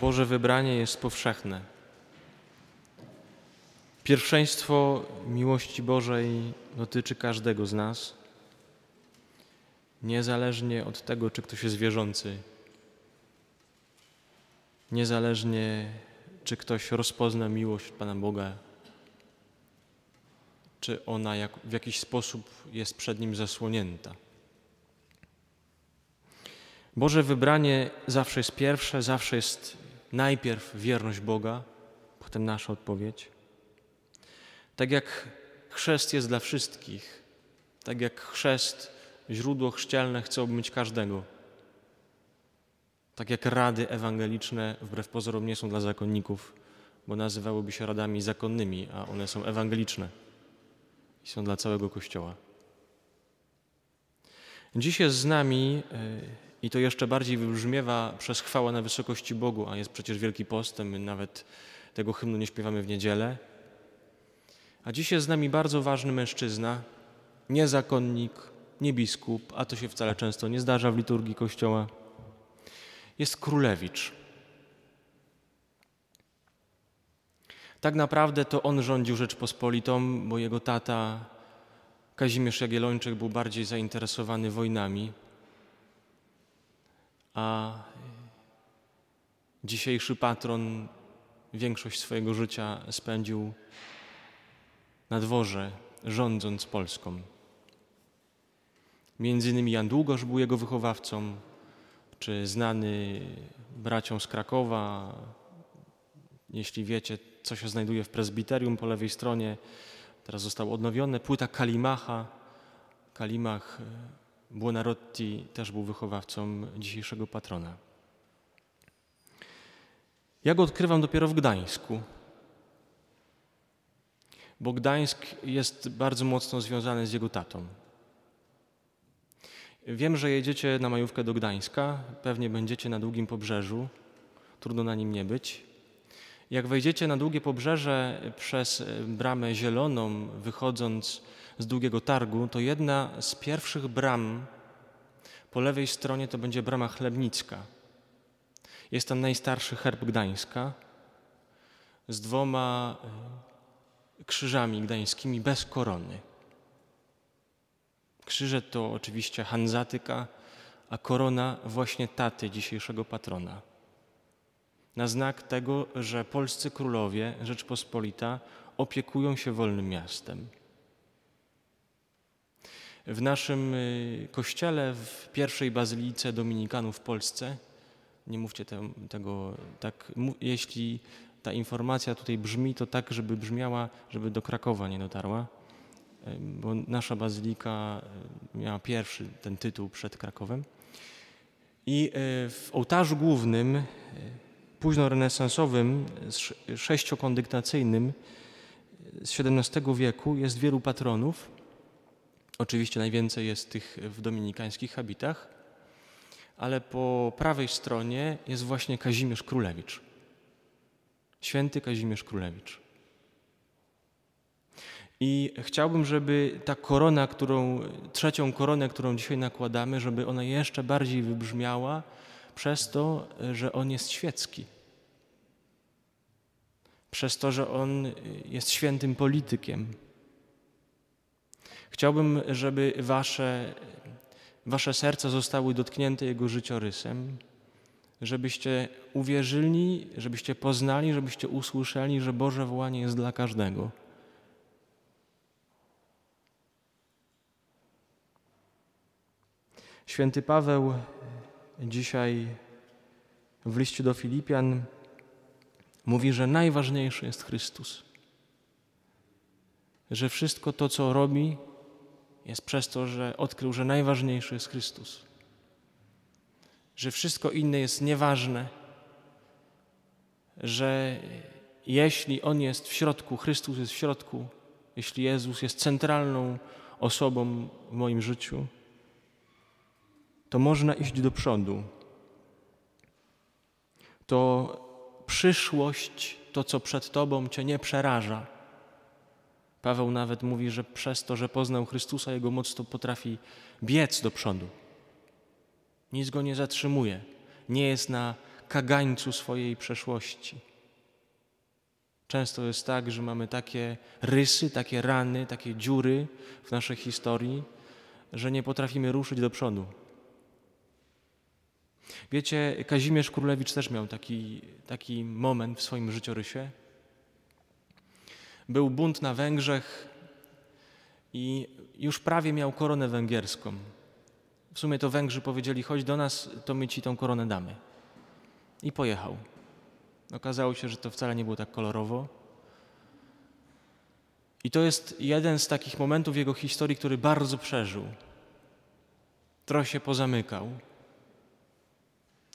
Boże wybranie jest powszechne. Pierwszeństwo miłości Bożej dotyczy każdego z nas, niezależnie od tego, czy ktoś jest wierzący, niezależnie czy ktoś rozpozna miłość Pana Boga, czy ona jak, w jakiś sposób jest przed nim zasłonięta. Boże wybranie zawsze jest pierwsze, zawsze jest najpierw wierność Boga, potem nasza odpowiedź. Tak jak chrzest jest dla wszystkich, tak jak chrzest, źródło chrzcielne chce obmyć każdego. Tak jak rady ewangeliczne wbrew pozorom nie są dla zakonników, bo nazywałyby się radami zakonnymi, a one są ewangeliczne i są dla całego Kościoła. Dziś jest z nami e, i to jeszcze bardziej wybrzmiewa przez chwałę na wysokości Bogu, a jest przecież Wielki Postem, my nawet tego hymnu nie śpiewamy w niedzielę. A dziś jest z nami bardzo ważny mężczyzna, nie zakonnik, nie biskup, a to się wcale często nie zdarza w liturgii Kościoła. Jest królewicz. Tak naprawdę to on rządził Rzeczpospolitą, bo jego tata Kazimierz Jagiellończyk był bardziej zainteresowany wojnami, a dzisiejszy patron większość swojego życia spędził na dworze, rządząc Polską. Między innymi Jan Długosz był jego wychowawcą, czy znany braciom z Krakowa. Jeśli wiecie, co się znajduje w prezbiterium po lewej stronie, teraz zostało odnowione. Płyta Kalimacha. Kalimach Buonarotti też był wychowawcą dzisiejszego patrona. Ja go odkrywam dopiero w Gdańsku, bo Gdańsk jest bardzo mocno związany z jego tatą. Wiem, że jedziecie na majówkę do Gdańska, pewnie będziecie na długim pobrzeżu, trudno na nim nie być. Jak wejdziecie na długie pobrzeże przez bramę zieloną, wychodząc z długiego targu, to jedna z pierwszych bram po lewej stronie to będzie brama chlebnicka. Jest tam najstarszy herb Gdańska z dwoma e, krzyżami gdańskimi bez korony. Krzyże to oczywiście Hanzatyka, a korona właśnie taty dzisiejszego patrona. Na znak tego, że polscy królowie, Rzeczpospolita, opiekują się wolnym miastem. W naszym y, kościele, w pierwszej bazylice Dominikanów w Polsce, nie mówcie te, tego tak, jeśli ta informacja tutaj brzmi, to tak, żeby brzmiała, żeby do Krakowa nie dotarła bo nasza bazylika e, miała pierwszy ten tytuł przed Krakowem. I e, w ołtarzu głównym, późno-renesansowym, sześciokondygnacyjnym z XVII wieku jest wielu patronów. Oczywiście najwięcej jest tych w dominikańskich habitach, ale po prawej stronie jest właśnie Kazimierz Królewicz. Święty Kazimierz Królewicz. I chciałbym, żeby ta korona, którą, trzecią koronę, którą dzisiaj nakładamy, żeby ona jeszcze bardziej wybrzmiała przez to, że on jest świecki. Przez to, że on jest świętym politykiem. Chciałbym, żeby wasze, wasze serca zostały dotknięte jego życiorysem, żebyście uwierzyli, żebyście poznali, żebyście usłyszeli, że Boże wołanie jest dla każdego. Święty Paweł dzisiaj w liście do Filipian mówi, że najważniejszy jest Chrystus. Że wszystko to, co robi, jest przez to, że odkrył, że najważniejszy jest Chrystus. Że wszystko inne jest nieważne. Że jeśli On jest w środku, Chrystus jest w środku, jeśli Jezus jest centralną osobą w moim życiu, to można iść do przodu. To przyszłość, to co przed Tobą Cię nie przeraża. Paweł nawet mówi, że przez to, że poznał Chrystusa, jego moc to potrafi biec do przodu. Nic go nie zatrzymuje. Nie jest na kagańcu swojej przeszłości. Często jest tak, że mamy takie rysy, takie rany, takie dziury w naszej historii, że nie potrafimy ruszyć do przodu. Wiecie, Kazimierz Królewicz też miał taki, taki moment w swoim życiorysie. Był bunt na Węgrzech i już prawie miał koronę węgierską. W sumie to Węgrzy powiedzieli: chodź do nas, to my ci tą koronę damy. I pojechał. Okazało się, że to wcale nie było tak kolorowo. I to jest jeden z takich momentów w jego historii, który bardzo przeżył. Trochę się pozamykał,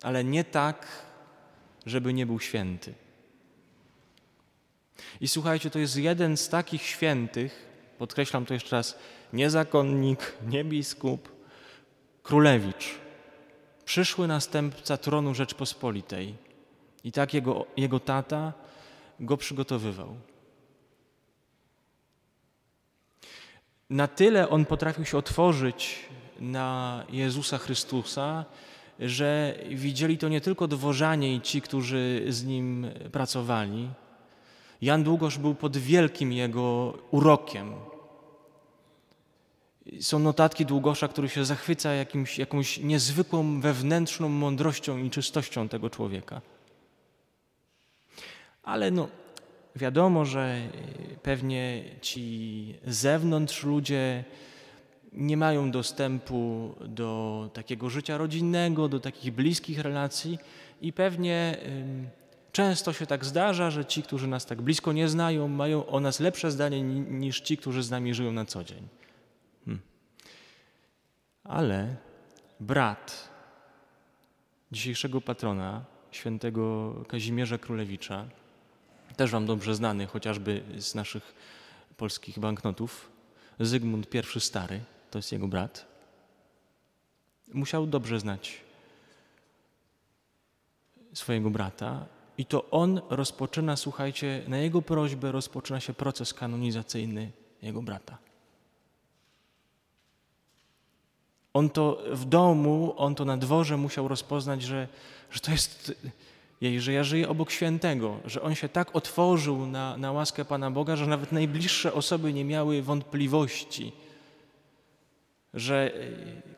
ale nie tak, żeby nie był święty. I słuchajcie, to jest jeden z takich świętych, podkreślam to jeszcze raz, nie zakonnik, nie biskup, królewicz, przyszły następca tronu Rzeczpospolitej. I tak jego, jego tata go przygotowywał. Na tyle on potrafił się otworzyć na Jezusa Chrystusa, że widzieli to nie tylko dworzanie i ci, którzy z nim pracowali. Jan Długosz był pod wielkim jego urokiem. Są notatki Długosza, który się zachwyca jakimś, jakąś niezwykłą wewnętrzną mądrością i czystością tego człowieka. Ale no, wiadomo, że pewnie ci zewnątrz ludzie nie mają dostępu do takiego życia rodzinnego, do takich bliskich relacji i pewnie często się tak zdarza, że ci, którzy nas tak blisko nie znają, mają o nas lepsze zdanie niż ci, którzy z nami żyją na co dzień. Hmm. Ale brat dzisiejszego patrona, świętego Kazimierza Królewicza, też wam dobrze znany chociażby z naszych polskich banknotów, Zygmunt I Stary, to jest jego brat, musiał dobrze znać swojego brata i to on rozpoczyna, słuchajcie, na jego prośbę rozpoczyna się proces kanonizacyjny jego brata. On to w domu, on to na dworze musiał rozpoznać, że, że to jest jej, że ja żyję obok świętego, że on się tak otworzył na, na łaskę Pana Boga, że nawet najbliższe osoby nie miały wątpliwości, że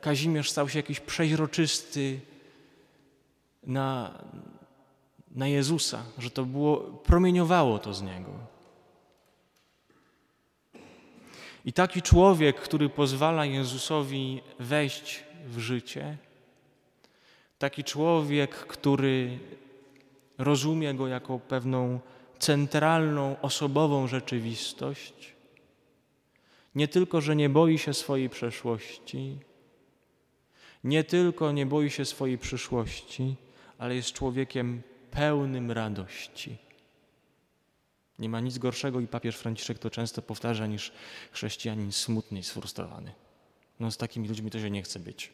Kazimierz stał się jakiś przeźroczysty na, na Jezusa, że to było, promieniowało to z niego. I taki człowiek, który pozwala Jezusowi wejść w życie, taki człowiek, który rozumie go jako pewną centralną, osobową rzeczywistość, nie tylko, że nie boi się swojej przeszłości, nie tylko nie boi się swojej przyszłości, ale jest człowiekiem pełnym radości. Nie ma nic gorszego i papież Franciszek to często powtarza niż chrześcijanin smutny i sfrustrowany. No z takimi ludźmi to się nie chce być.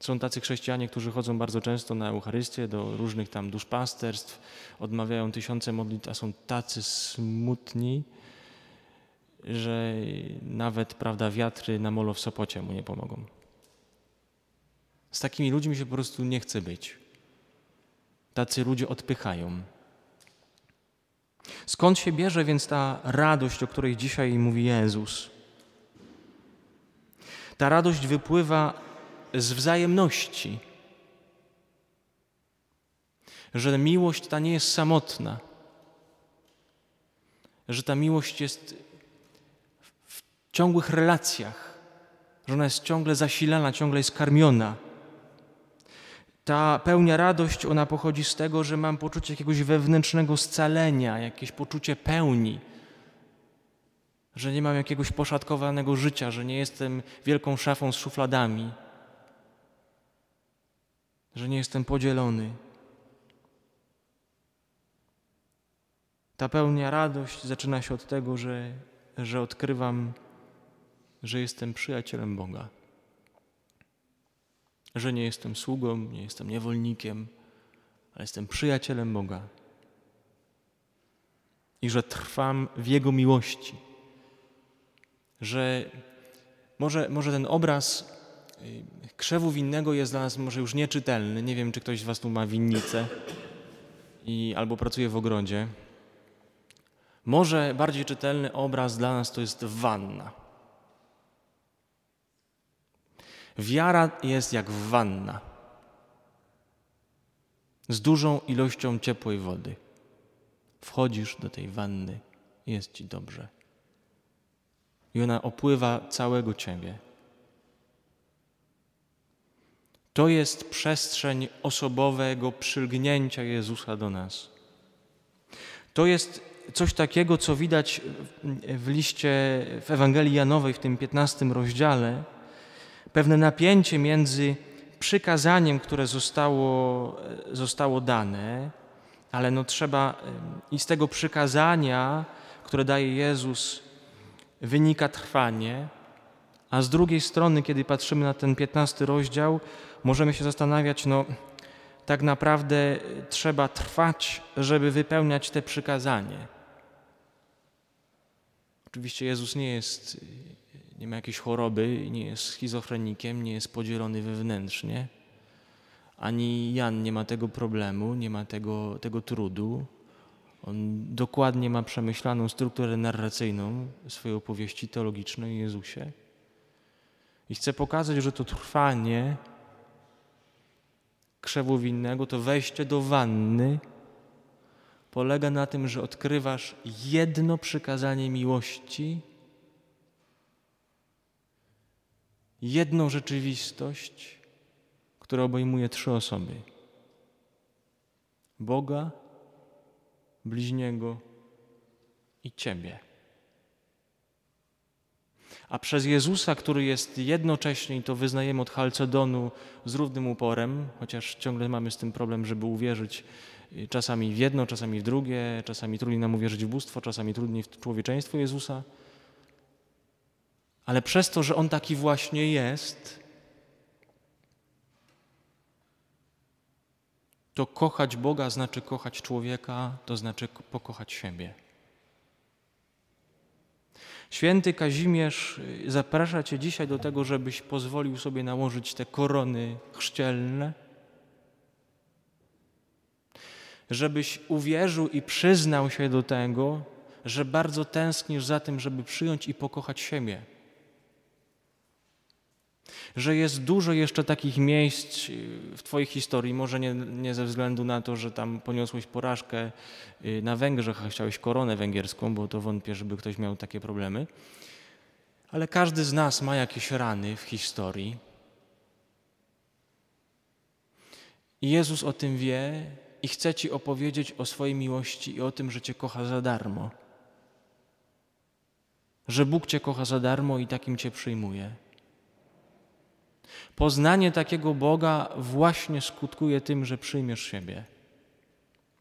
Są tacy chrześcijanie, którzy chodzą bardzo często na Eucharystię, do różnych tam duszpasterstw, odmawiają tysiące modlitw, a są tacy smutni, że nawet prawda, wiatry na molo w Sopocie mu nie pomogą. Z takimi ludźmi się po prostu nie chce być. Tacy ludzie odpychają. Skąd się bierze więc ta radość, o której dzisiaj mówi Jezus? Ta radość wypływa z wzajemności. Że miłość ta nie jest samotna. Że ta miłość jest w ciągłych relacjach. Że ona jest ciągle zasilana, ciągle jest karmiona. Ta pełnia radość, ona pochodzi z tego, że mam poczucie jakiegoś wewnętrznego scalenia, jakieś poczucie pełni, że nie mam jakiegoś poszatkowanego życia, że nie jestem wielką szafą z szufladami, że nie jestem podzielony. Ta pełnia radość zaczyna się od tego, że, że odkrywam, że jestem przyjacielem Boga. Że nie jestem sługą, nie jestem niewolnikiem, ale jestem przyjacielem Boga. I że trwam w Jego miłości. Że może, może ten obraz krzewu winnego jest dla nas może już nieczytelny. Nie wiem, czy ktoś z Was tu ma winnicę i albo pracuje w ogrodzie. Może bardziej czytelny obraz dla nas to jest wanna. Wiara jest jak wanna z dużą ilością ciepłej wody. Wchodzisz do tej wanny, jest ci dobrze. I ona opływa całego ciebie. To jest przestrzeń osobowego przylgnięcia Jezusa do nas. To jest coś takiego, co widać w liście, w Ewangelii Janowej, w tym 15 rozdziale, pewne napięcie między przykazaniem, które zostało, zostało dane, ale no trzeba i z tego przykazania, które daje Jezus, wynika trwanie, a z drugiej strony, kiedy patrzymy na ten 15 rozdział, możemy się zastanawiać, no tak naprawdę trzeba trwać, żeby wypełniać te przykazanie. Oczywiście Jezus nie jest, nie ma jakiejś choroby, nie jest schizofrenikiem, nie jest podzielony wewnętrznie. Ani Jan nie ma tego problemu, nie ma tego, tego trudu. On dokładnie ma przemyślaną strukturę narracyjną swojej opowieści teologicznej o Jezusie. I chcę pokazać, że to trwanie krzewu winnego, to wejście do wanny polega na tym, że odkrywasz jedno przykazanie miłości, jedną rzeczywistość, która obejmuje trzy osoby: Boga, bliźniego i Ciebie. A przez Jezusa, który jest jednocześnie, i to wyznajemy od Halcedonu z równym uporem, chociaż ciągle mamy z tym problem, żeby uwierzyć y, czasami w jedno, czasami w drugie, czasami trudniej nam uwierzyć w bóstwo, czasami trudniej w człowieczeństwo Jezusa. Ale przez to, że On taki właśnie jest, to kochać Boga znaczy kochać człowieka, to znaczy pokochać siebie. Święty Kazimierz zaprasza Cię dzisiaj do tego, żebyś pozwolił sobie nałożyć te korony chrzcielne, żebyś uwierzył i przyznał się do tego, że bardzo tęsknisz za tym, żeby przyjąć i pokochać siebie że jest dużo jeszcze takich miejsc y, w Twojej historii, może nie, nie, ze względu na to, że tam poniosłeś porażkę y, na Węgrzech, a chciałeś koronę węgierską, bo to wątpię, żeby ktoś miał takie problemy, ale każdy z nas ma jakieś rany w historii. I Jezus o tym wie i chce Ci opowiedzieć o swojej miłości i o tym, że Cię kocha za darmo. Że Bóg Cię kocha za darmo i takim Cię przyjmuje. Poznanie takiego Boga właśnie skutkuje tym, że przyjmiesz siebie.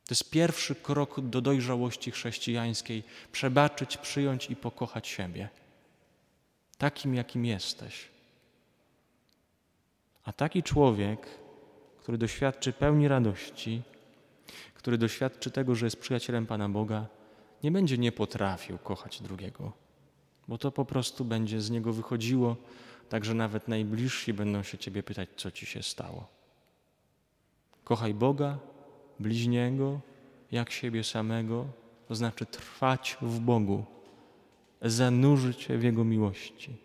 To jest pierwszy krok do dojrzałości chrześcijańskiej przebaczyć, przyjąć i pokochać siebie. Takim, jakim jesteś. A taki człowiek, który doświadczy pełni radości, który doświadczy tego, że jest przyjacielem Pana Boga, nie będzie nie potrafił kochać drugiego, bo to po prostu będzie z niego wychodziło Także nawet najbliżsi będą się Ciebie pytać, co Ci się stało. Kochaj Boga, bliźniego, jak siebie samego, to znaczy trwać w Bogu, zanurzyć się w Jego miłości.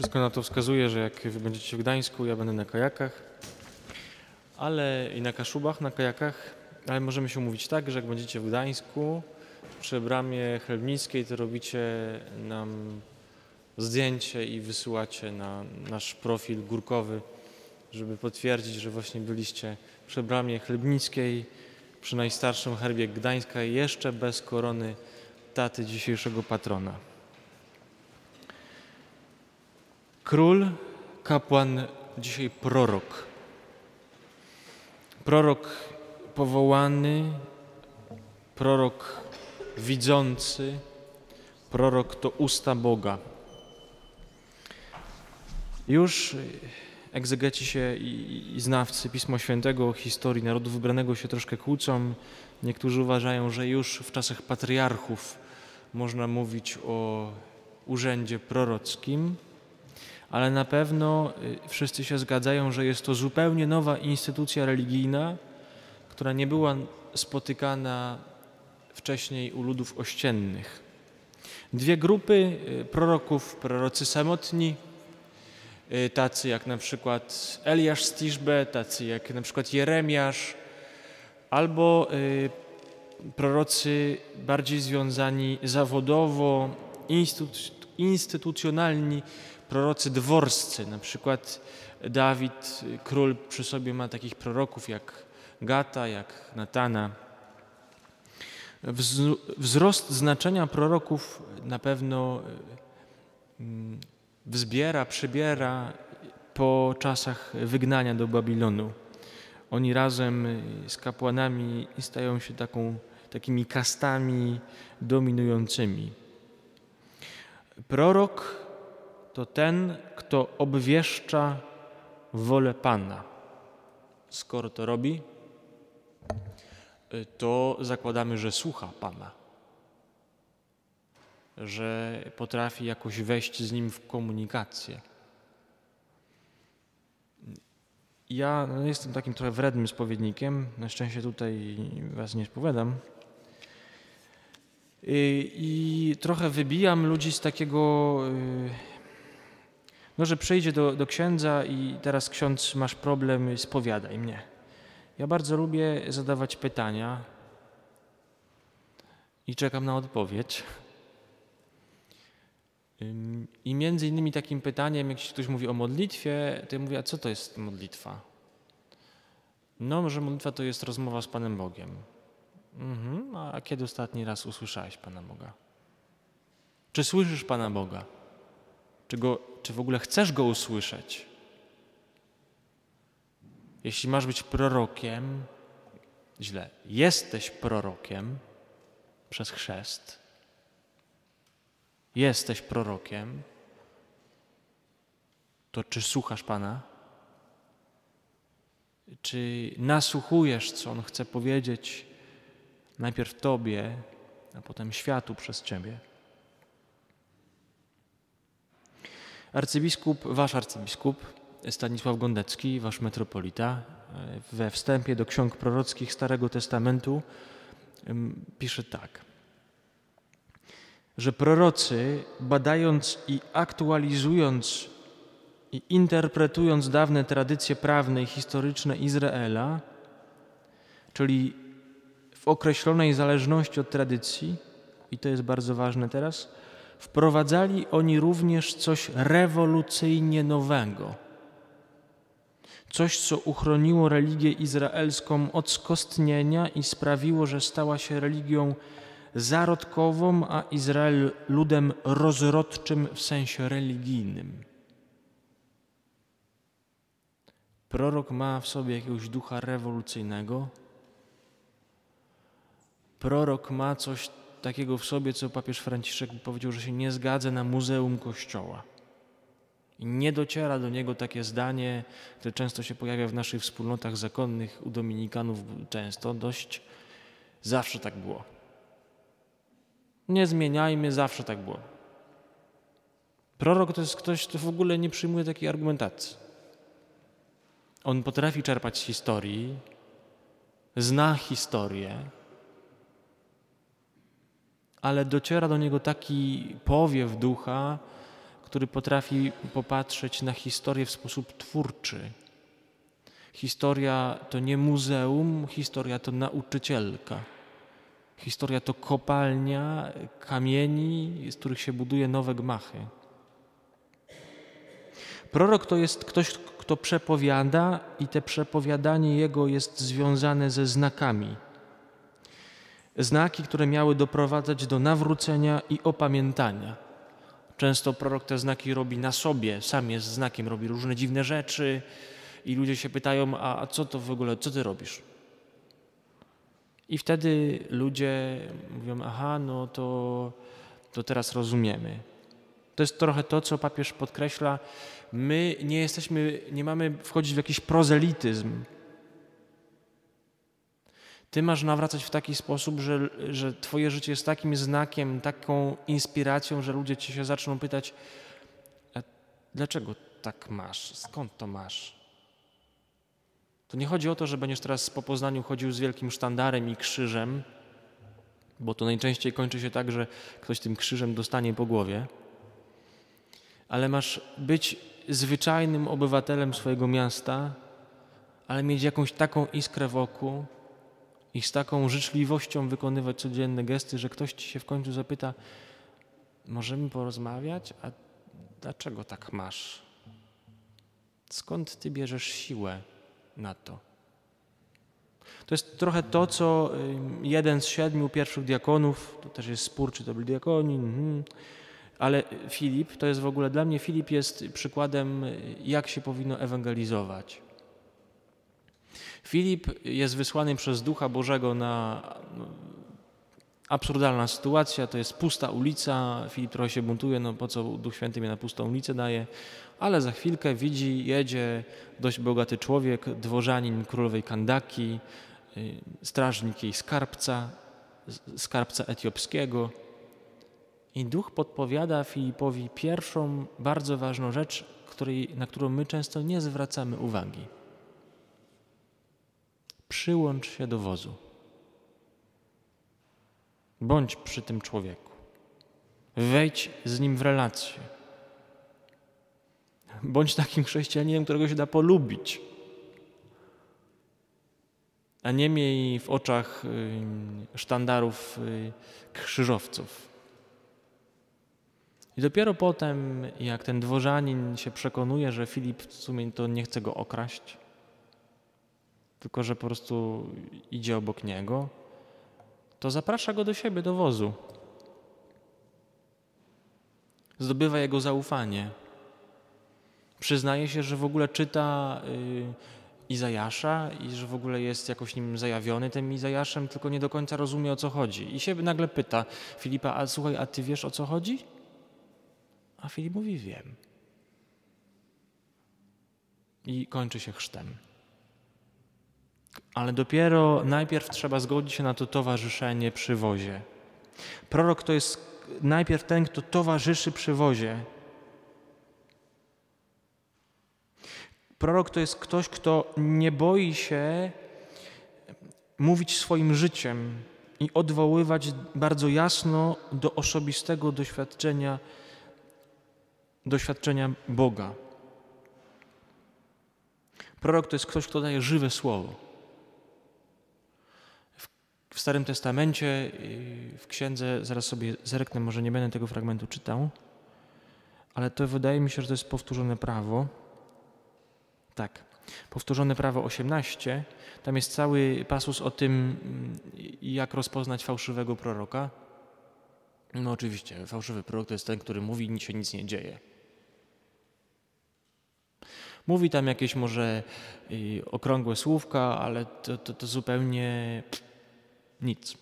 Wszystko na to wskazuje, że jak wy będziecie w Gdańsku, ja będę na kajakach, ale i na kaszubach, na kajakach, ale możemy się umówić tak, że jak będziecie w Gdańsku, przy bramie chlebnickiej, to robicie nam zdjęcie i wysyłacie na nasz profil górkowy, żeby potwierdzić, że właśnie byliście przy bramie chlebnickiej, przy najstarszym herbie Gdańska jeszcze bez korony taty dzisiejszego patrona. Król, kapłan, dzisiaj prorok. Prorok powołany, prorok widzący, prorok to usta Boga. Już egzegeci się i, znawcy Pisma Świętego, historii narodu wybranego się troszkę kłócą. Niektórzy uważają, że już w czasach patriarchów można mówić o urzędzie prorockim, ale na pewno y, wszyscy się zgadzają, że jest to zupełnie nowa instytucja religijna, która nie była spotykana wcześniej u ludów ościennych. Dwie grupy y, proroków, prorocy samotni, y, tacy jak na przykład Eliasz z Tiszbe, tacy jak na przykład Jeremiasz, albo prorocy bardziej związani zawodowo, instytucjonalni, prorocy dworscy. Na przykład Dawid, król przy sobie ma takich proroków jak Gata, jak Natana. Wzrost znaczenia proroków na pewno mm, wzbiera, przybiera po czasach wygnania do Babilonu. Oni razem z kapłanami stają się taką, takimi kastami dominującymi. Prorok to ten, kto obwieszcza wolę Pana. Skoro to robi, to zakładamy, że słucha Pana, że potrafi jakoś wejść z nim w komunikację. Ja no, jestem takim trochę wrednym spowiednikiem, na szczęście tutaj Was nie spowiadam. I, I trochę wybijam ludzi z takiego y, no, że przyjdzie do, do księdza i teraz ksiądz masz problem, spowiadaj mnie. Ja bardzo lubię zadawać pytania i czekam na odpowiedź. I między innymi takim pytaniem, jak ktoś mówi o modlitwie, to ja mówię, a co to jest modlitwa? No, że modlitwa to jest rozmowa z Panem Bogiem. Mhm, a kiedy ostatni raz usłyszałeś Pana Boga? Czy słyszysz Pana Boga? Czy, go, czy w ogóle chcesz go usłyszeć? Jeśli masz być prorokiem, źle, jesteś prorokiem przez chrzest, jesteś prorokiem, to czy słuchasz Pana? Czy nasłuchujesz, co On chce powiedzieć najpierw Tobie, a potem światu przez Ciebie? Arcybiskup, wasz arcybiskup Stanisław Gondecki, wasz metropolita, we wstępie do ksiąg prorockich Starego Testamentu pisze tak, że prorocy, badając i aktualizując i interpretując dawne tradycje prawne i historyczne Izraela, czyli w określonej zależności od tradycji, i to jest bardzo ważne teraz, wprowadzali oni również coś rewolucyjnie nowego. Coś, co uchroniło religię izraelską od skostnienia i sprawiło, że stała się religią zarodkową, a Izrael ludem rozrodczym w sensie religijnym. Prorok ma w sobie jakiegoś ducha rewolucyjnego. Prorok ma coś takiego w sobie, co papież Franciszek powiedział, że się nie zgadza na muzeum Kościoła. I nie dociera do niego takie zdanie, które często się pojawia w naszych wspólnotach zakonnych, u Dominikanów często dość. Zawsze tak było. Nie zmieniajmy, zawsze tak było. Prorok to jest ktoś, kto w ogóle nie przyjmuje takiej argumentacji. On potrafi czerpać z historii, zna historię, ale dociera do niego taki powiew ducha, który potrafi popatrzeć na historię w sposób twórczy. Historia to nie muzeum, historia to nauczycielka. Historia to kopalnia kamieni, z których się buduje nowe gmachy. Prorok to jest ktoś, kto przepowiada, i te przepowiadanie jego jest związane ze znakami znaki, które miały doprowadzać do nawrócenia i opamiętania. Często prorok te znaki robi na sobie, sam jest znakiem, robi różne dziwne rzeczy i ludzie się pytają, a, a co to w ogóle, co ty robisz? I wtedy ludzie mówią, aha, no to, to teraz rozumiemy. To jest trochę to, co papież podkreśla. My nie jesteśmy, nie mamy wchodzić w jakiś prozelityzm. Ty masz nawracać w taki sposób, że, że Twoje życie jest takim znakiem, taką inspiracją, że ludzie Ci się zaczną pytać, dlaczego tak masz? Skąd to masz? To nie chodzi o to, że będziesz teraz po Poznaniu chodził z wielkim sztandarem i krzyżem, bo to najczęściej kończy się tak, że ktoś tym krzyżem dostanie po głowie, ale masz być zwyczajnym obywatelem swojego miasta, ale mieć jakąś taką iskrę wokół i z taką życzliwością wykonywać codzienne gesty, że ktoś ci się w końcu zapyta, możemy porozmawiać, a dlaczego tak masz? Skąd ty bierzesz siłę na to? To jest trochę to, co jeden z siedmiu pierwszych diakonów, to też jest spór, czy to był diakonin, mhm, ale Filip, to jest w ogóle dla mnie, Filip jest przykładem, jak się powinno ewangelizować. Filip jest wysłany przez Ducha Bożego na no, absurdalna sytuacja, to jest pusta ulica, Filip trochę się buntuje, no po co Duch Święty mnie na pustą ulicę daje, ale za chwilkę widzi, jedzie dość bogaty człowiek, dworzanin królowej Kandaki, y, strażnik jej skarbca, skarbca etiopskiego. I Duch podpowiada Filipowi pierwszą bardzo ważną rzecz, której, na którą my często nie zwracamy uwagi – Przyłącz się do wozu. Bądź przy tym człowieku. Wejdź z nim w relację. Bądź takim chrześcijaninem, którego się da polubić. A nie miej w oczach y, sztandarów y, krzyżowców. I dopiero potem, jak ten dworzanin się przekonuje, że Filip w sumie to nie chce go okraść, tylko że po prostu idzie obok niego, to zaprasza go do siebie, do wozu. Zdobywa jego zaufanie. Przyznaje się, że w ogóle czyta y, Izajasza i że w ogóle jest jakoś nim zajawiony tym Izajaszem, tylko nie do końca rozumie o co chodzi. I się nagle pyta Filipa, a słuchaj, a ty wiesz o co chodzi? A Filip mówi, wiem. I kończy się chrztem. Ale dopiero najpierw trzeba zgodzić się na to towarzyszenie przy wozie. Prorok to jest najpierw ten, kto towarzyszy przy wozie. Prorok to jest ktoś, kto nie boi się mówić swoim życiem i odwoływać bardzo jasno do osobistego doświadczenia, doświadczenia Boga. Prorok to jest ktoś, kto daje żywe słowo. W Starym Testamencie, w księdze, zaraz sobie zerknę, może nie będę tego fragmentu czytał, ale to wydaje mi się, że to jest powtórzone prawo. Tak, powtórzone prawo 18. Tam jest cały pasus o tym, jak rozpoznać fałszywego proroka. No oczywiście, fałszywy prorok to jest ten, który mówi, nic się nic nie dzieje. Mówi tam jakieś może y, okrągłe słówka, ale to, to, to zupełnie nic.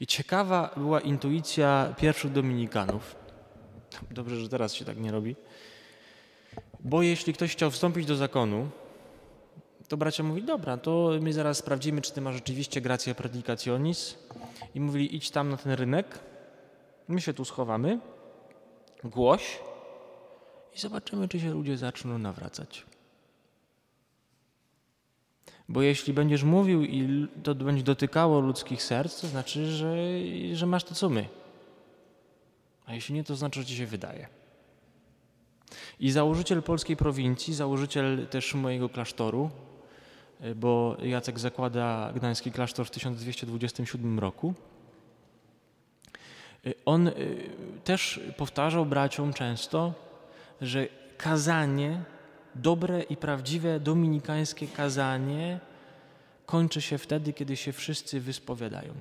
I ciekawa była intuicja pierwszych dominikanów. Dobrze, że teraz się tak nie robi. Bo jeśli ktoś chciał wstąpić do zakonu, to bracia mówi, dobra, to my zaraz sprawdzimy, czy ty masz rzeczywiście gracja predicationis. I mówili, idź tam na ten rynek, my się tu schowamy, głoś i zobaczymy, czy się ludzie zaczną nawracać. Bo jeśli będziesz mówił i to będzie dotykało ludzkich serc, to znaczy, że, że masz to co my. A jeśli nie, to znaczy, że ci się wydaje. I założyciel polskiej prowincji, założyciel też mojego klasztoru, bo Jacek zakłada gdański klasztor w 1227 roku. On y, też powtarzał braciom często, że kazanie dobre i prawdziwe dominikańskie kazanie kończy się wtedy, kiedy się wszyscy wyspowiadają.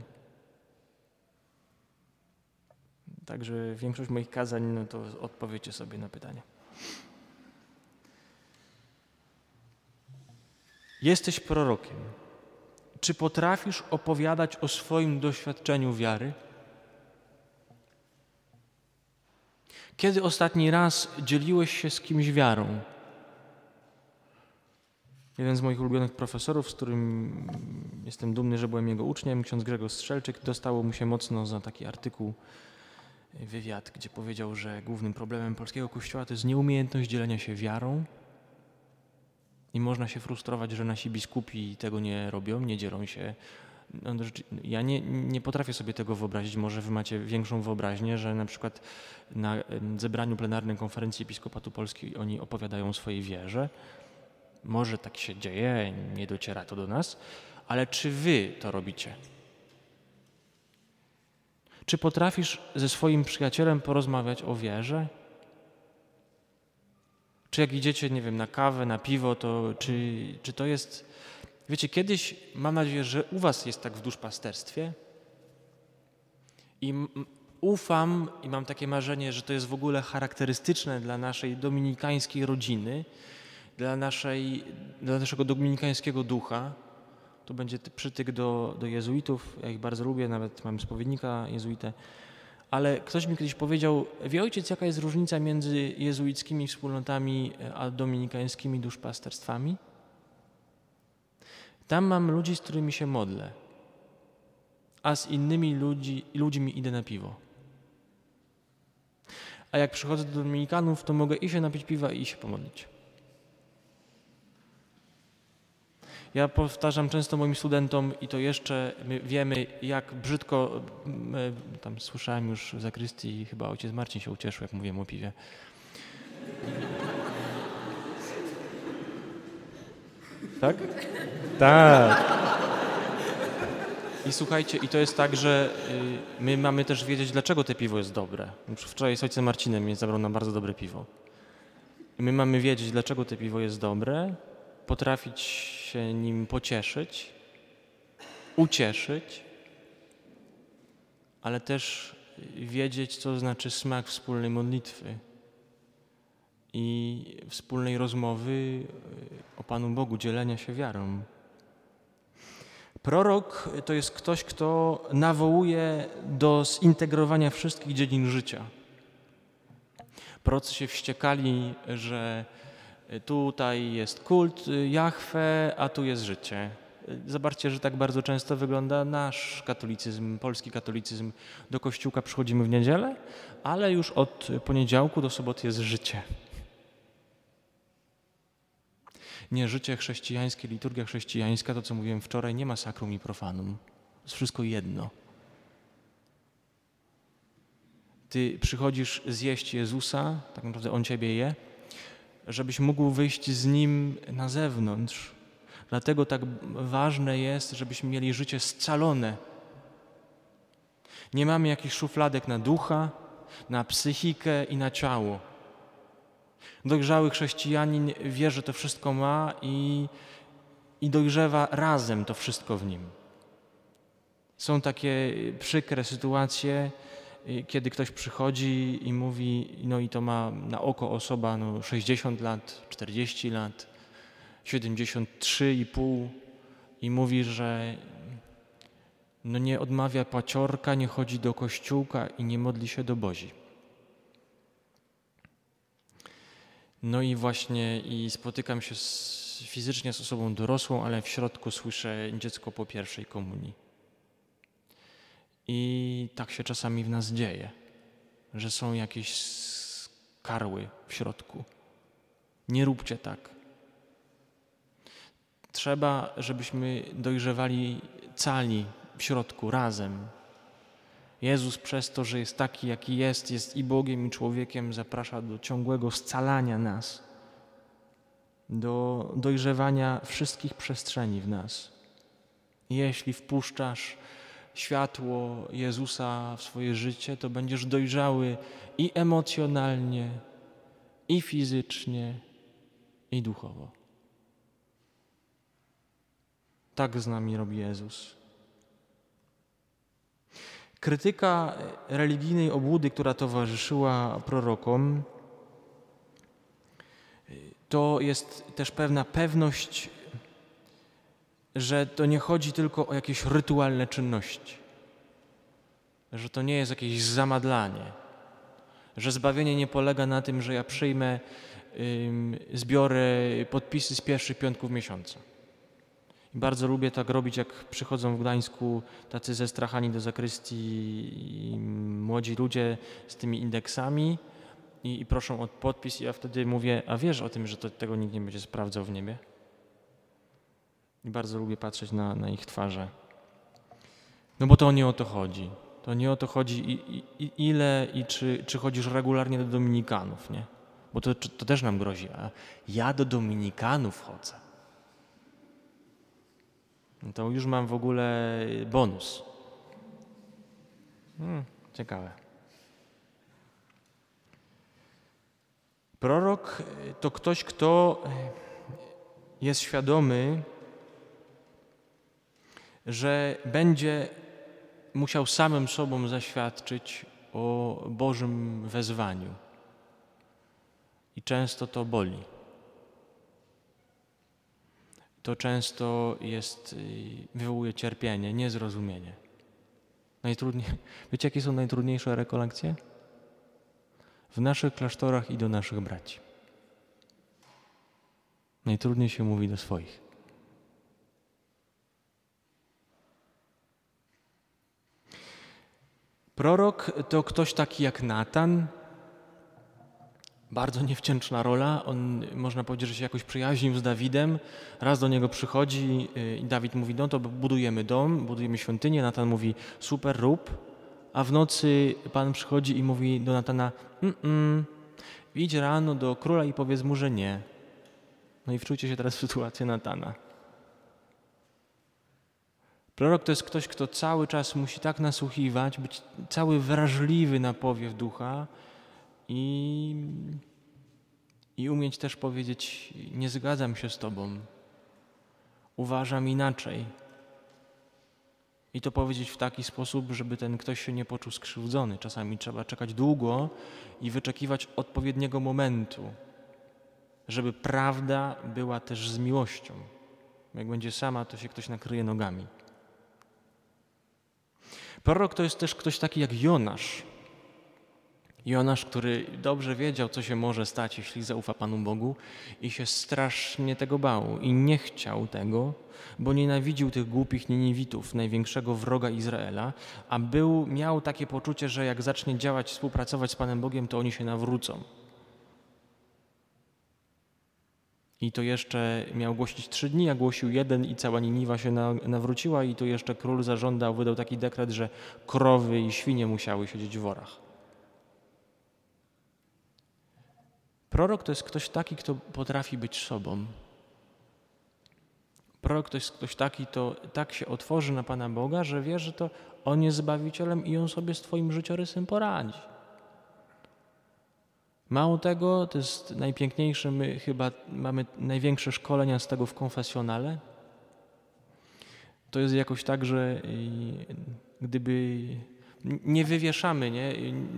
Także większość moich kazań, no to odpowiecie sobie na pytanie. Jesteś prorokiem. Czy potrafisz opowiadać o swoim doświadczeniu wiary? Kiedy ostatni raz dzieliłeś się z kimś wiarą? Jeden z moich ulubionych profesorów, z którym jestem dumny, że byłem jego uczniem, ksiądz Grzegorz Strzelczyk, dostało mu się mocno za taki artykuł, wywiad, gdzie powiedział, że głównym problemem polskiego kościoła to jest nieumiejętność dzielenia się wiarą. I można się frustrować, że nasi biskupi tego nie robią, nie dzielą się. No, ja nie, nie potrafię sobie tego wyobrazić. Może wy macie większą wyobraźnię, że na przykład na zebraniu plenarnej konferencji Episkopatu Polski oni opowiadają o swojej wierze. Może tak się dzieje, nie dociera to do nas, ale czy wy to robicie? Czy potrafisz ze swoim przyjacielem porozmawiać o wierze? Czy jak idziecie, nie wiem, na kawę, na piwo, to czy, czy to jest. Wiecie, kiedyś mam nadzieję, że u Was jest tak w duszpasterstwie. I ufam i mam takie marzenie, że to jest w ogóle charakterystyczne dla naszej dominikańskiej rodziny, dla, naszej, dla naszego dominikańskiego ducha. To będzie przytyk do, do jezuitów. Ja ich bardzo lubię, nawet mam spowiednika jezuitę. Ale ktoś mi kiedyś powiedział, wie ojciec, jaka jest różnica między jezuickimi wspólnotami a dominikańskimi duszpasterstwami? Tam mam ludzi, z którymi się modlę, a z innymi ludzi, ludźmi idę na piwo. A jak przychodzę do dominikanów, to mogę i się napić piwa i się pomodlić. Ja powtarzam często moim studentom i to jeszcze my wiemy, jak brzydko, tam słyszałem już w zakrystii, chyba ojciec Marcin się ucieszył, jak mówiłem o piwie. Tak? Tak. I słuchajcie, i to jest tak, że y, my mamy też wiedzieć, dlaczego te piwo jest dobre. Wczoraj z ojcem Marcinem mnie zabrał na bardzo dobre piwo. I my mamy wiedzieć, dlaczego te piwo jest dobre, potrafić się nim pocieszyć, ucieszyć, ale też wiedzieć, co znaczy smak wspólnej modlitwy i wspólnej rozmowy o Panu Bogu, dzielenia się wiarą. Prorok to jest ktoś, kto nawołuje do zintegrowania wszystkich dziedzin życia. Prorocy się wściekali, że Tutaj jest kult Jahwe, a tu jest życie. Zobaczcie, że tak bardzo często wygląda nasz katolicyzm, polski katolicyzm. Do kościółka przychodzimy w niedzielę, ale już od poniedziałku do soboty jest życie. Nie, życie chrześcijańskie, liturgia chrześcijańska, to co mówiłem wczoraj, nie ma sakrum i profanum. To jest wszystko jedno. Ty przychodzisz zjeść Jezusa, tak naprawdę On Ciebie je, żebyś mógł wyjść z Nim na zewnątrz. Dlatego tak ważne jest, żebyśmy mieli życie scalone. Nie mamy jakichś szufladek na ducha, na psychikę i na ciało. Dojrzały chrześcijanin wie, że to wszystko ma i, i dojrzewa razem to wszystko w nim. Są takie przykre sytuacje, kiedy ktoś przychodzi i mówi, no i to ma na oko osoba no 60 lat, 40 lat, 73,5 i mówi, że no nie odmawia paciorka, nie chodzi do kościółka i nie modli się do Bozi. No i właśnie i spotykam się z, fizycznie z osobą dorosłą, ale w środku słyszę dziecko po pierwszej komunii. I tak się czasami w nas dzieje, że są jakieś karły w środku. Nie róbcie tak. Trzeba, żebyśmy dojrzewali cali w środku, razem. Jezus przez to, że jest taki, jaki jest, jest i Bogiem, i człowiekiem, zaprasza do ciągłego scalania nas, do dojrzewania wszystkich przestrzeni w nas. Jeśli wpuszczasz światło Jezusa w swoje życie, to będziesz dojrzały i emocjonalnie, i fizycznie, i duchowo. Tak z nami robi Jezus. Krytyka religijnej obłudy, która towarzyszyła prorokom, to jest też pewna pewność że to nie chodzi tylko o jakieś rytualne czynności, że to nie jest jakieś zamadlanie, Że zbawienie nie polega na tym, że ja przyjmę, zbiorę podpisy z pierwszych piątków miesiąca. I bardzo lubię tak robić, jak przychodzą w Gdańsku tacy zestrachani do zakrystii młodzi ludzie z tymi indeksami i, i proszą o podpis i ja wtedy mówię, a wiesz o tym, że to, tego nikt nie będzie sprawdzał w niebie? I bardzo lubię patrzeć na, na ich twarze. No bo to nie o to chodzi. To nie o to chodzi, i, i, ile i czy, czy chodzisz regularnie do Dominikanów, nie? Bo to, to też nam grozi. A ja do Dominikanów chodzę. No to już mam w ogóle bonus. Hmm, ciekawe. Prorok to ktoś, kto jest świadomy, że będzie musiał samym sobą zaświadczyć o Bożym wezwaniu. I często to boli. To często jest, y, wywołuje cierpienie, niezrozumienie. Najtrudniej, wiecie, jakie są najtrudniejsze rekolekcje? W naszych klasztorach i do naszych braci. Najtrudniej się mówi do swoich. Prorok to ktoś taki jak Natan. Bardzo niewdzięczna rola. On, można powiedzieć, że się jakoś przyjaźnił z Dawidem. Raz do niego przychodzi y, i Dawid mówi, no to budujemy dom, budujemy świątynię. Natan mówi, super, rób. A w nocy Pan przychodzi i mówi do Natana, mm, mm, idź rano do króla i powiedz mu, że nie. No i wczujcie się teraz w sytuację Natana. Prorok to jest ktoś, kto cały czas musi tak nasłuchiwać, być cały wrażliwy na powiew ducha i, i umieć też powiedzieć: Nie zgadzam się z Tobą, uważam inaczej. I to powiedzieć w taki sposób, żeby ten ktoś się nie poczuł skrzywdzony. Czasami trzeba czekać długo i wyczekiwać odpowiedniego momentu, żeby prawda była też z miłością. Jak będzie sama, to się ktoś nakryje nogami. Prorok to jest też ktoś taki jak Jonasz. Jonasz, który dobrze wiedział, co się może stać, jeśli zaufa Panu Bogu i się strasznie tego bał i nie chciał tego, bo nienawidził tych głupich Niniwitów, największego wroga Izraela, a był, miał takie poczucie, że jak zacznie działać, współpracować z Panem Bogiem, to oni się nawrócą. I to jeszcze miał głosić trzy dni, a głosił jeden i cała Niniwa się nawróciła i tu jeszcze król zażądał, wydał taki dekret, że krowy i świnie musiały siedzieć w worach. Prorok to jest ktoś taki, kto potrafi być sobą. Prorok to jest ktoś taki, kto tak się otworzy na Pana Boga, że wie, że to On jest Zbawicielem i On sobie z Twoim życiorysem poradzi. Mało tego, to jest najpiękniejsze, my chyba mamy największe szkolenia z tego w konfesjonale. To jest jakoś tak, że gdyby nie wywieszamy, nie?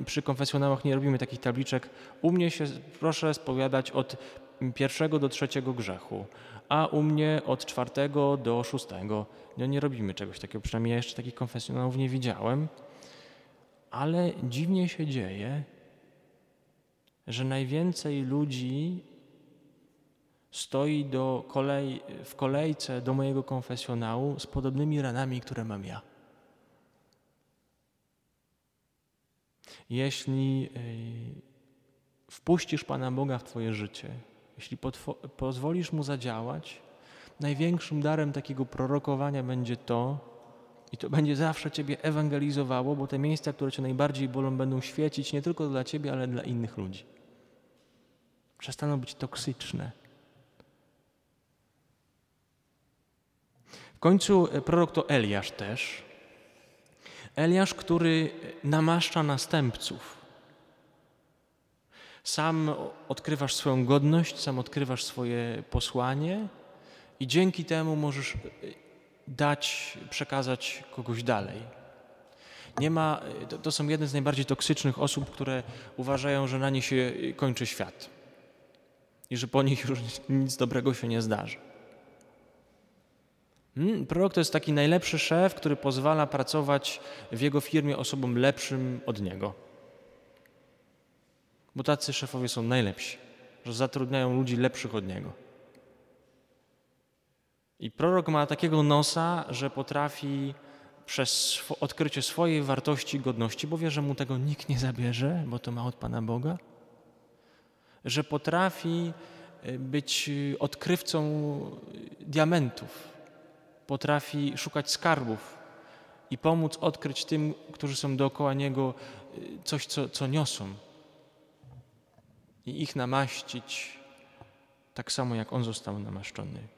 przy konfesjonałach nie robimy takich tabliczek. U mnie się proszę spowiadać od pierwszego do trzeciego grzechu, a u mnie od czwartego do szóstego. No nie robimy czegoś takiego, przynajmniej ja jeszcze takich konfesjonałów nie widziałem. Ale dziwnie się dzieje, że najwięcej ludzi stoi do kolej, w kolejce do mojego konfesjonału z podobnymi ranami, które mam ja. Jeśli wpuścisz Pana Boga w Twoje życie, jeśli pozwolisz Mu zadziałać, największym darem takiego prorokowania będzie to, i to będzie zawsze Ciebie ewangelizowało, bo te miejsca, które Cię najbardziej bolą, będą świecić nie tylko dla Ciebie, ale dla innych ludzi przestaną być toksyczne. W końcu e, prorok to Eliasz też. Eliasz, który namaszcza następców. Sam odkrywasz swoją godność, sam odkrywasz swoje posłanie i dzięki temu możesz e, dać, przekazać kogoś dalej. Nie ma, to, to są jedne z najbardziej toksycznych osób, które uważają, że na nie się kończy świat i że po nich już nic dobrego się nie zdarzy. Hmm, prorok to jest taki najlepszy szef, który pozwala pracować w jego firmie osobom lepszym od niego. bo tacy szefowie są najlepsi, że zatrudniają ludzi lepszych od niego. I prorok ma takiego nosa, że potrafi przez odkrycie swojej wartości i godności, bo wie, że mu tego nikt nie zabierze, bo to ma od Pana Boga, że potrafi y, być odkrywcą diamentów, potrafi szukać skarbów i pomóc odkryć tym, którzy są dookoła niego, y, coś, co, co niosą i ich namaścić tak samo, jak on został namaszczony.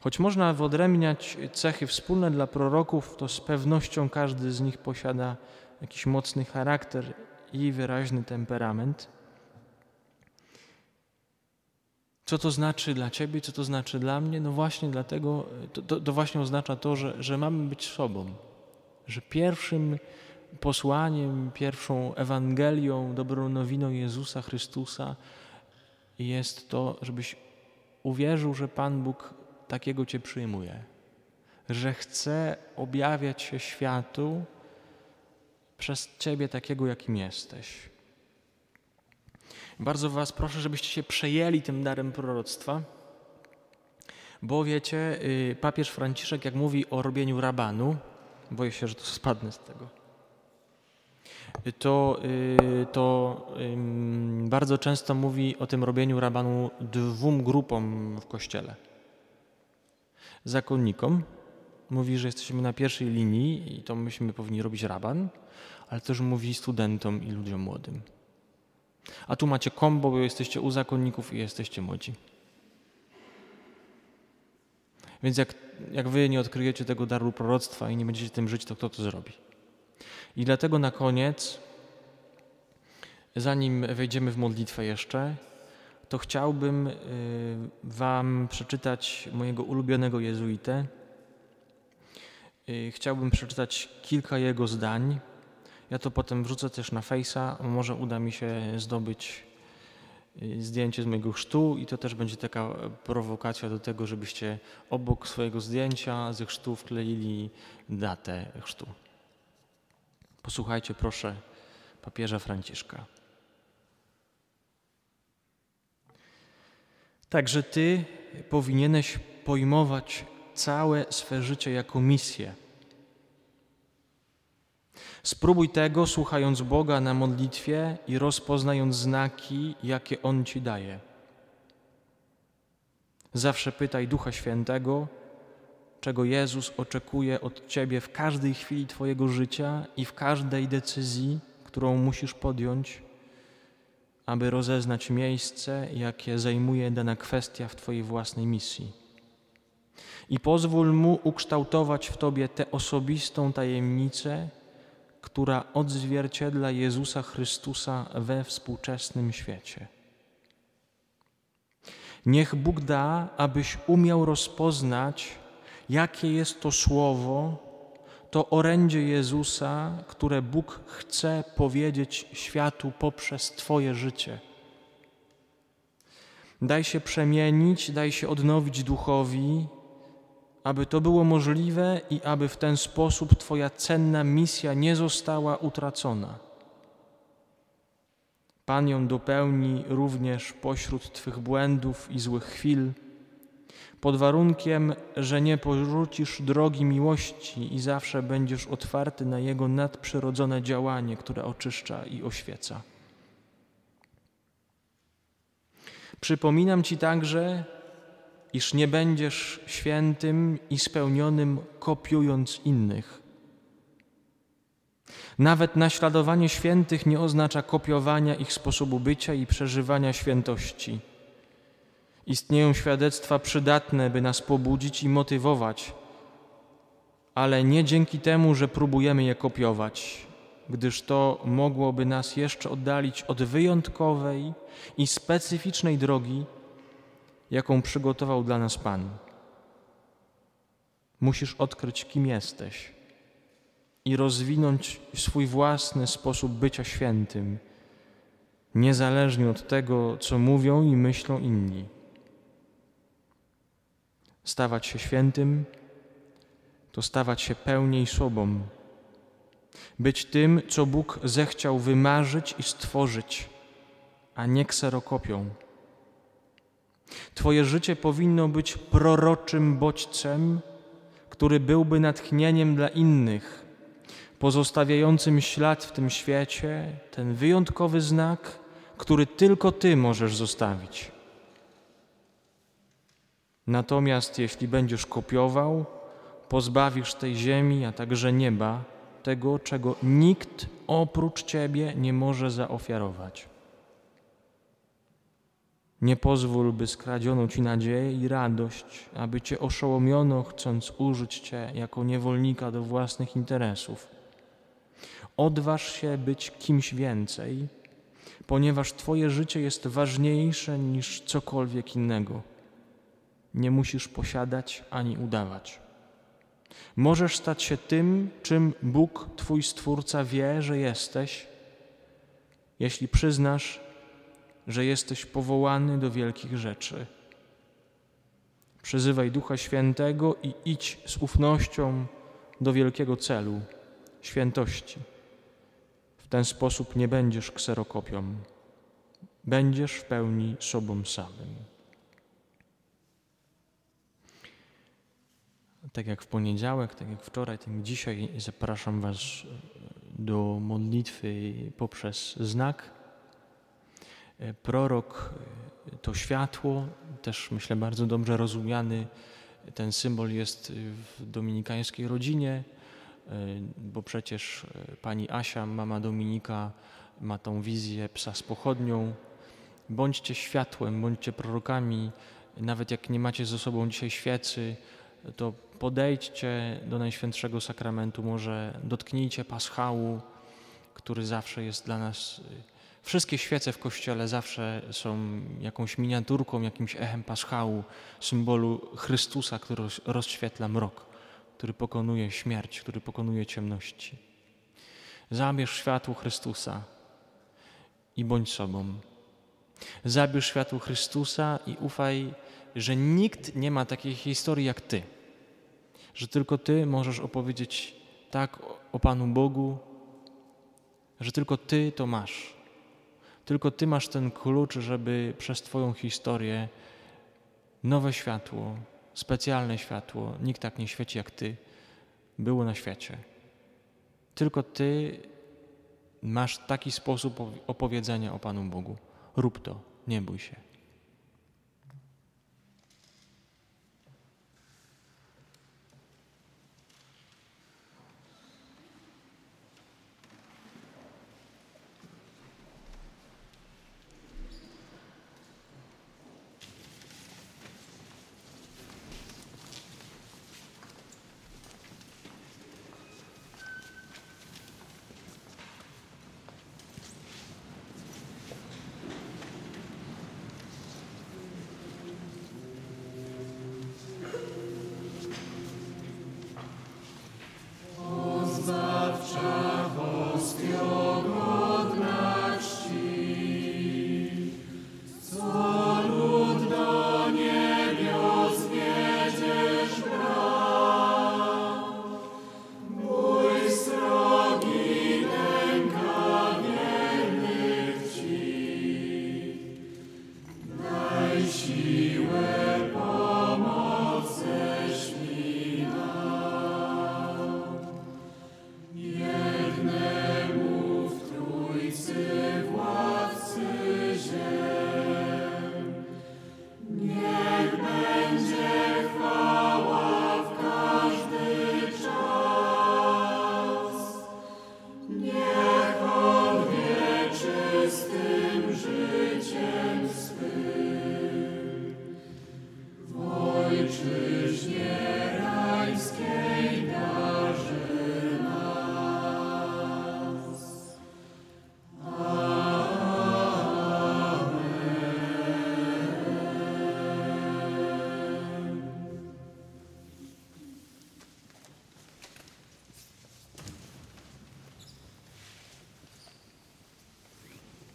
Choć można wyodrębniać cechy wspólne dla proroków, to z pewnością każdy z nich posiada jakiś mocny charakter i wyraźny temperament. Co to znaczy dla Ciebie, co to znaczy dla mnie? No właśnie dlatego, to, to, to właśnie oznacza to, że, że mamy być sobą, że pierwszym posłaniem, pierwszą Ewangelią, dobrą nowiną Jezusa Chrystusa jest to, żebyś uwierzył, że Pan Bóg takiego Cię przyjmuje, że chce objawiać się światu przez Ciebie takiego, jakim jesteś. Bardzo Was proszę, żebyście się przejęli tym darem proroctwa, bo wiecie, y, papież Franciszek, jak mówi o robieniu rabanu, boję się, że to spadnę z tego to, y, to bardzo często mówi o tym robieniu rabanu dwóm grupom w kościele. Zakonnikom mówi, że jesteśmy na pierwszej linii i to myśmy powinni robić raban, ale też mówi studentom i ludziom młodym. A tu macie kombo, bo jesteście u zakonników i jesteście młodzi. Więc jak, jak wy nie odkryjecie tego daru proroctwa i nie będziecie tym żyć, to kto to zrobi? I dlatego na koniec, zanim wejdziemy w modlitwę jeszcze, to chciałbym y, Wam przeczytać mojego ulubionego jezuitę. Y, chciałbym przeczytać kilka jego zdań. Ja to potem wrzucę też na fejsa. Może uda mi się zdobyć y, zdjęcie z mojego chrztu i to też będzie taka prowokacja do tego, żebyście obok swojego zdjęcia ze chrztu wkleili datę chrztu. Posłuchajcie proszę papieża Franciszka. Także Ty powinieneś pojmować całe swe życie jako misję. Spróbuj tego, słuchając Boga na modlitwie i rozpoznając znaki, jakie On Ci daje. Zawsze pytaj Ducha Świętego, czego Jezus oczekuje od Ciebie w każdej chwili Twojego życia i w każdej decyzji, którą musisz podjąć, aby rozeznać miejsce, jakie zajmuje dana kwestia w Twojej własnej misji. I pozwól Mu ukształtować w Tobie tę osobistą tajemnicę, która odzwierciedla Jezusa Chrystusa we współczesnym świecie. Niech Bóg da, abyś umiał rozpoznać, jakie jest to słowo, to orędzie Jezusa, które Bóg chce powiedzieć światu poprzez Twoje życie. Daj się przemienić, daj się odnowić duchowi, aby to było możliwe i aby w ten sposób Twoja cenna misja nie została utracona. Pan ją dopełni również pośród Twych błędów i złych chwil pod warunkiem, że nie porzucisz drogi miłości i zawsze będziesz otwarty na Jego nadprzyrodzone działanie, które oczyszcza i oświeca. Przypominam Ci także, iż nie będziesz świętym i spełnionym kopiując innych. Nawet naśladowanie świętych nie oznacza kopiowania ich sposobu bycia i przeżywania świętości. Istnieją świadectwa przydatne, by nas pobudzić i motywować, ale nie dzięki temu, że próbujemy je kopiować, gdyż to mogłoby nas jeszcze oddalić od wyjątkowej i specyficznej drogi, jaką przygotował dla nas Pan. Musisz odkryć, kim jesteś i rozwinąć swój własny sposób bycia świętym, niezależnie od tego, co mówią i myślą inni. Stawać się świętym to stawać się pełniej sobą, być tym, co Bóg zechciał wymarzyć i stworzyć, a nie kserokopią. Twoje życie powinno być proroczym bodźcem, który byłby natchnieniem dla innych, pozostawiającym ślad w tym świecie, ten wyjątkowy znak, który tylko Ty możesz zostawić. Natomiast jeśli będziesz kopiował, pozbawisz tej ziemi, a także nieba tego, czego nikt oprócz Ciebie nie może zaofiarować. Nie pozwól, by skradziono Ci nadzieję i radość, aby Cię oszołomiono, chcąc użyć Cię jako niewolnika do własnych interesów. Odważ się być kimś więcej, ponieważ Twoje życie jest ważniejsze niż cokolwiek innego. Nie musisz posiadać ani udawać. Możesz stać się tym, czym Bóg, Twój Stwórca, wie, że jesteś, jeśli przyznasz, że jesteś powołany do wielkich rzeczy. Przyzywaj Ducha Świętego i idź z ufnością do wielkiego celu świętości. W ten sposób nie będziesz kserokopią, będziesz w pełni sobą samym. Tak jak w poniedziałek, tak jak wczoraj, tak dzisiaj zapraszam Was do modlitwy poprzez znak E, prorok e, to światło, też myślę bardzo dobrze rozumiany. Ten symbol jest w dominikańskiej rodzinie, e, bo przecież pani Asia, mama Dominika, ma tą wizję psa z pochodnią. Bądźcie światłem, bądźcie prorokami. Nawet jak nie macie ze sobą dzisiaj świecy, to podejdźcie do Najświętszego Sakramentu, może dotknijcie paschału, który zawsze jest dla nas Wszystkie świece w kościele zawsze są jakąś miniaturką, jakimś echem paschału, symbolu Chrystusa, który rozświetla mrok, który pokonuje śmierć, który pokonuje ciemności. Zabierz światło Chrystusa i bądź sobą. Zabierz światło Chrystusa i ufaj, że nikt nie ma takiej historii jak Ty. Że tylko Ty możesz opowiedzieć tak o Panu Bogu, że tylko Ty to masz tylko Ty masz ten klucz, żeby przez Twoją historię nowe światło, specjalne światło, nikt tak nie świeci jak Ty, było na świecie. Tylko Ty masz taki sposób opowiedzenia o Panu Bogu. Rób to, nie bój się.